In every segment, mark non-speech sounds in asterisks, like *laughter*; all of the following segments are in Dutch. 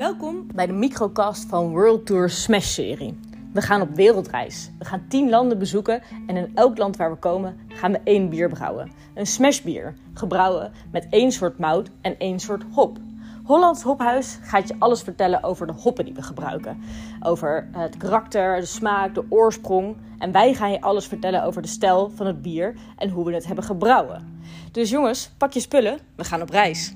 Welkom bij de microcast van World Tour Smash serie. We gaan op wereldreis. We gaan 10 landen bezoeken en in elk land waar we komen gaan we één bier brouwen. Een smash bier, gebrouwen met één soort mout en één soort hop. Hollands Hophuis gaat je alles vertellen over de hoppen die we gebruiken. Over het karakter, de smaak, de oorsprong. En wij gaan je alles vertellen over de stijl van het bier en hoe we het hebben gebrouwen. Dus jongens, pak je spullen, we gaan op reis.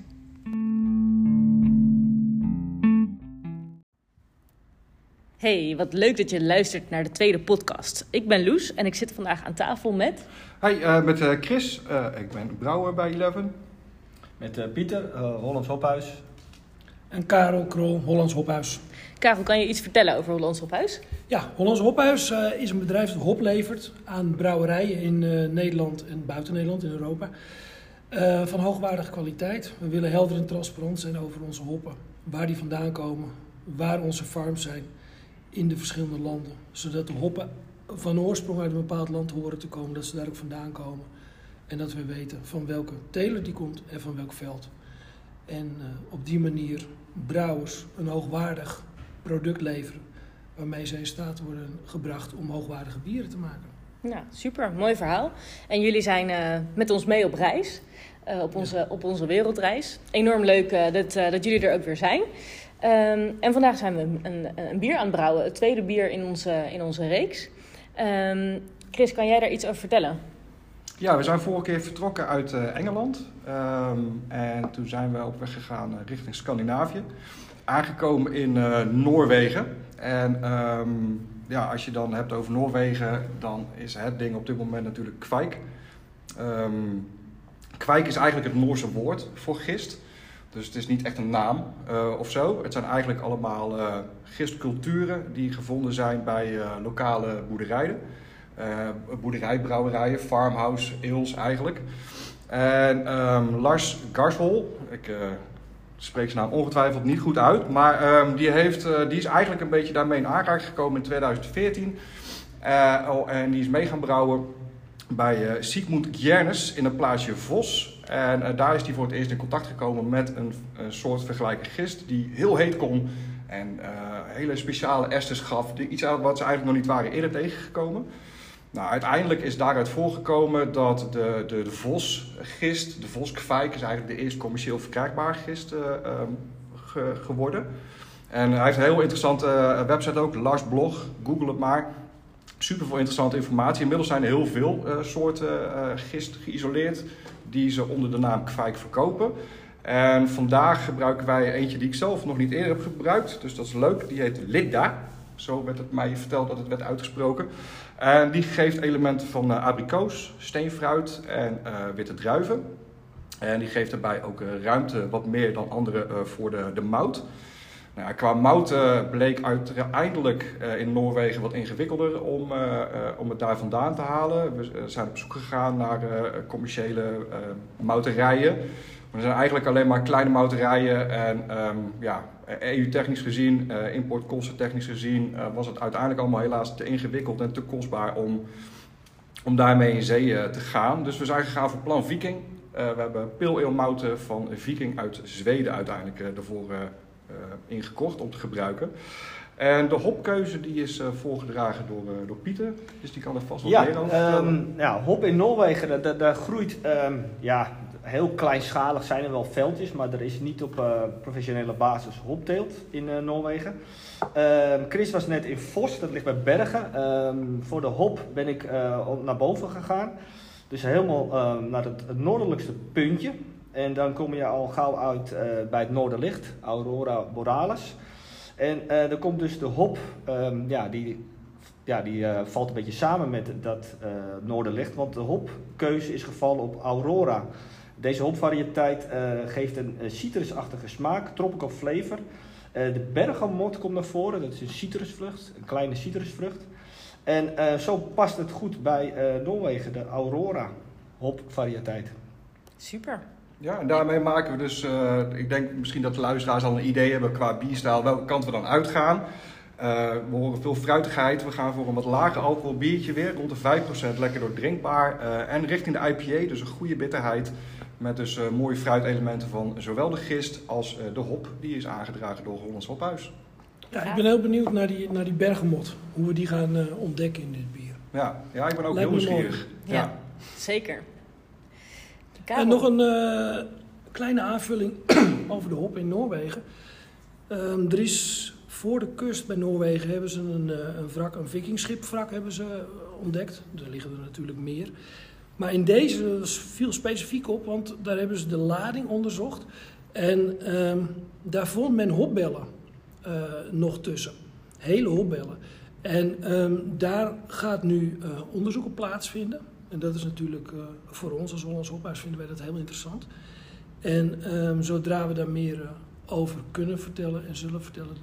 Hey, wat leuk dat je luistert naar de tweede podcast. Ik ben Loes en ik zit vandaag aan tafel met... Hi, uh, met uh, Chris. Uh, ik ben brouwer bij Eleven. Met Pieter, Hollands Hophuis. En Karel Krol, Hollands Hophuis. Karel, kan je iets vertellen over Hollands Hophuis? Ja, Hollands Hophuis is een bedrijf dat hop levert aan brouwerijen in Nederland en buiten Nederland, in Europa. van hoogwaardige kwaliteit. We willen helder en transparant zijn over onze hoppen. Waar die vandaan komen, waar onze farms zijn in de verschillende landen. Zodat de hoppen van oorsprong uit een bepaald land horen te komen, dat ze daar ook vandaan komen. En dat we weten van welke teler die komt en van welk veld. En uh, op die manier brouwers een hoogwaardig product leveren, waarmee ze in staat worden gebracht om hoogwaardige bieren te maken. Ja, super, mooi verhaal. En jullie zijn uh, met ons mee op reis, uh, op, onze, ja. op onze wereldreis. Enorm leuk dat, dat jullie er ook weer zijn. Um, en vandaag zijn we een, een, bier aan het brouwen, het tweede bier in onze, in onze reeks. Um, Chris, kan jij daar iets over vertellen? Ja, we zijn vorige keer vertrokken uit uh, Engeland. Um, en toen zijn we op weg gegaan uh, richting Scandinavië. Aangekomen in uh, Noorwegen. En ja, als je dan hebt over Noorwegen, dan is het ding op dit moment natuurlijk kwijk. kwijk is eigenlijk het Noorse woord voor gist. Dus het is niet echt een naam uh, of zo. Het zijn eigenlijk allemaal uh, gistculturen die gevonden zijn bij uh, lokale boerderijen. boerderijbrouwerijen, farmhouse, ales eigenlijk. En um, Lars Garshol, ik spreek zijn naam ongetwijfeld niet goed uit, maar um, die, heeft, die is eigenlijk een beetje daarmee in aanraking gekomen in 2014. oh, en die is mee gaan brouwen bij Sigmund Gjernes in het plaatsje Vos en uh, daar is hij voor het eerst in contact gekomen met een, soort vergelijkende gist die heel heet kon en uh, hele speciale esters gaf. Die, iets wat ze eigenlijk nog niet waren eerder tegengekomen. Nou, uiteindelijk is daaruit voorgekomen dat de, de, de vosgist, de voskvijk, is eigenlijk de eerst commercieel verkrijgbare gist um, ge, geworden. En hij heeft een heel interessante website ook, Lars Blog, google het maar. Super veel interessante informatie. Inmiddels zijn er heel veel soorten gist geïsoleerd die ze onder de naam Kwijk verkopen. En vandaag gebruiken wij eentje die ik zelf nog niet eerder heb gebruikt. Dus dat is leuk. Die heet Lidda. Zo werd het mij verteld dat het werd uitgesproken. En die geeft elementen van uh, abrikoos, steenfruit en uh, witte druiven. En die geeft daarbij ook uh, ruimte, wat meer dan andere, voor de, de mout. Nou, qua mouten bleek uiteindelijk uh, in Noorwegen wat ingewikkelder om, uh, om het daar vandaan te halen. We zijn op zoek gegaan naar commerciële mouterijen. Maar er zijn eigenlijk alleen maar kleine mouterijen. En um, ja, EU-technisch gezien, importkosten gezien, was het uiteindelijk allemaal helaas te ingewikkeld en te kostbaar om, om daarmee in zee te gaan. Dus we zijn gegaan voor plan Viking. we hebben pil mouten van Viking uit Zweden uiteindelijk ervoor ingekocht om te gebruiken. En de hopkeuze die is uh, voorgedragen door, uh, door Pieter, dus die kan er vast wel ja, meer over vertellen. Um, ja, hop in Noorwegen, daar, daar groeit um, ja, heel kleinschalig zijn er wel veldjes, maar er is niet op uh, professionele basis hopteelt in Noorwegen. Um, Chris was net in Vos, dat ligt bij Bergen. voor de hop ben ik naar boven gegaan, dus helemaal naar het, het noordelijkste puntje. En dan kom je al gauw uit uh, bij het noorderlicht, Aurora Borealis. En uh, er komt dus de hop, um, ja, die, ja, die uh, valt een beetje samen met dat noorderlicht, want de hopkeuze is gevallen op Aurora. Deze hopvariëteit geeft een citrusachtige smaak, tropical flavor. de bergamot komt naar voren, dat is een citrusvrucht, een kleine citrusvrucht. En zo past het goed bij Noorwegen, de Aurora hopvariëteit. Super. Ja, en daarmee maken we dus, uh, ik denk misschien dat de luisteraars al een idee hebben qua bierstijl, welke kant we dan uitgaan. Uh, we horen veel fruitigheid, we gaan voor een wat lager alcohol biertje weer, rond de 5%, lekker doordrinkbaar. Uh, en richting de IPA, dus een goede bitterheid Met dus eh, mooie fruitelementen van zowel de gist als eh, de hop. Die is aangedragen door Hollands Hophuis. Ja, ik ben heel benieuwd naar die, naar die bergamot. Hoe we die gaan eh, ontdekken in dit bier. Ja, ja ik ben ook Lijkt heel nieuwsgierig. Ja. Zeker. En nog een eh, kleine aanvulling *clears throat* over de hop in Noorwegen. Ehm, er is voor de kust bij Noorwegen hebben ze een, eh, een wrak, een vikingschipwrak hebben ze eh, ontdekt. Er liggen er natuurlijk meer. Maar in deze viel specifiek op, want daar hebben ze de lading onderzocht. En ehm, daar vond men hopbellen nog tussen. Hele hopbellen. En ehm, daar gaat nu eh, onderzoek op plaatsvinden. En dat is natuurlijk eh, voor ons als Hollands Hophuis vinden wij dat heel interessant. En ehm, zodra we daar meer eh, over kunnen vertellen en zullen vertellen,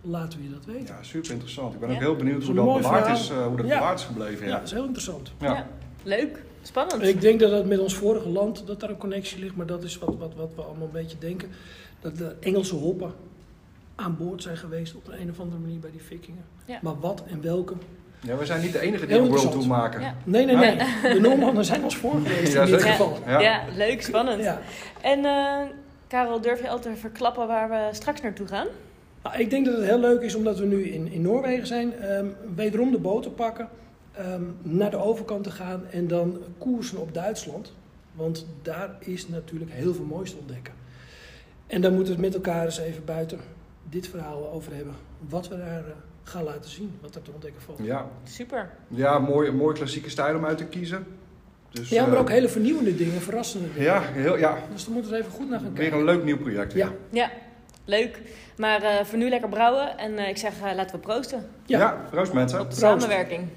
laten we je dat weten. Ja, super interessant. Ik ben Ja. ook heel benieuwd hoe dat bewaard is, eh, hoe dat Ja. bewaard is gebleven. Ja, Ja. dat is heel interessant. Ja. Ja. Leuk. Spannend. En ik denk dat het met ons vorige land dat daar een connectie ligt, maar dat is wat, wat, wat we allemaal een beetje denken. Dat de Engelse hoppen aan boord zijn geweest op een, een of andere manier bij die vikingen. Ja. Maar wat en welke? Ja, we zijn niet de enige die een World. Tour maken. Ja. Nee, nee, nee. De Noormannen zijn ons voor geweest *laughs* Ja, in dit zeker. geval. Ja. Ja. leuk, spannend. Ja. En eh, Karel, durf je al te verklappen waar we straks naartoe gaan? Nou, ik denk dat het heel leuk is omdat we nu in, in Noorwegen zijn. ehm, wederom de boot te pakken, ehm, naar de overkant te gaan en dan koersen op Duitsland. Want daar is natuurlijk heel veel moois te ontdekken. En daar moeten we het met elkaar eens even buiten dit verhaal over hebben. Wat we daar eh, gaan laten zien, wat er te ontdekken valt. Ja, Super. ja mooi, mooi klassieke stijl om uit te kiezen. Dus, Ja, maar eh, ook hele vernieuwende dingen, verrassende dingen. Ja, heel, ja, Dus daar moeten we er even goed naar gaan weer kijken. een leuk nieuw project. Ja. Ja, leuk. Maar eh, voor nu lekker brouwen. En eh, ik zeg, eh, laten we proosten Ja, Ja. proost mensen. op de Proost. samenwerking.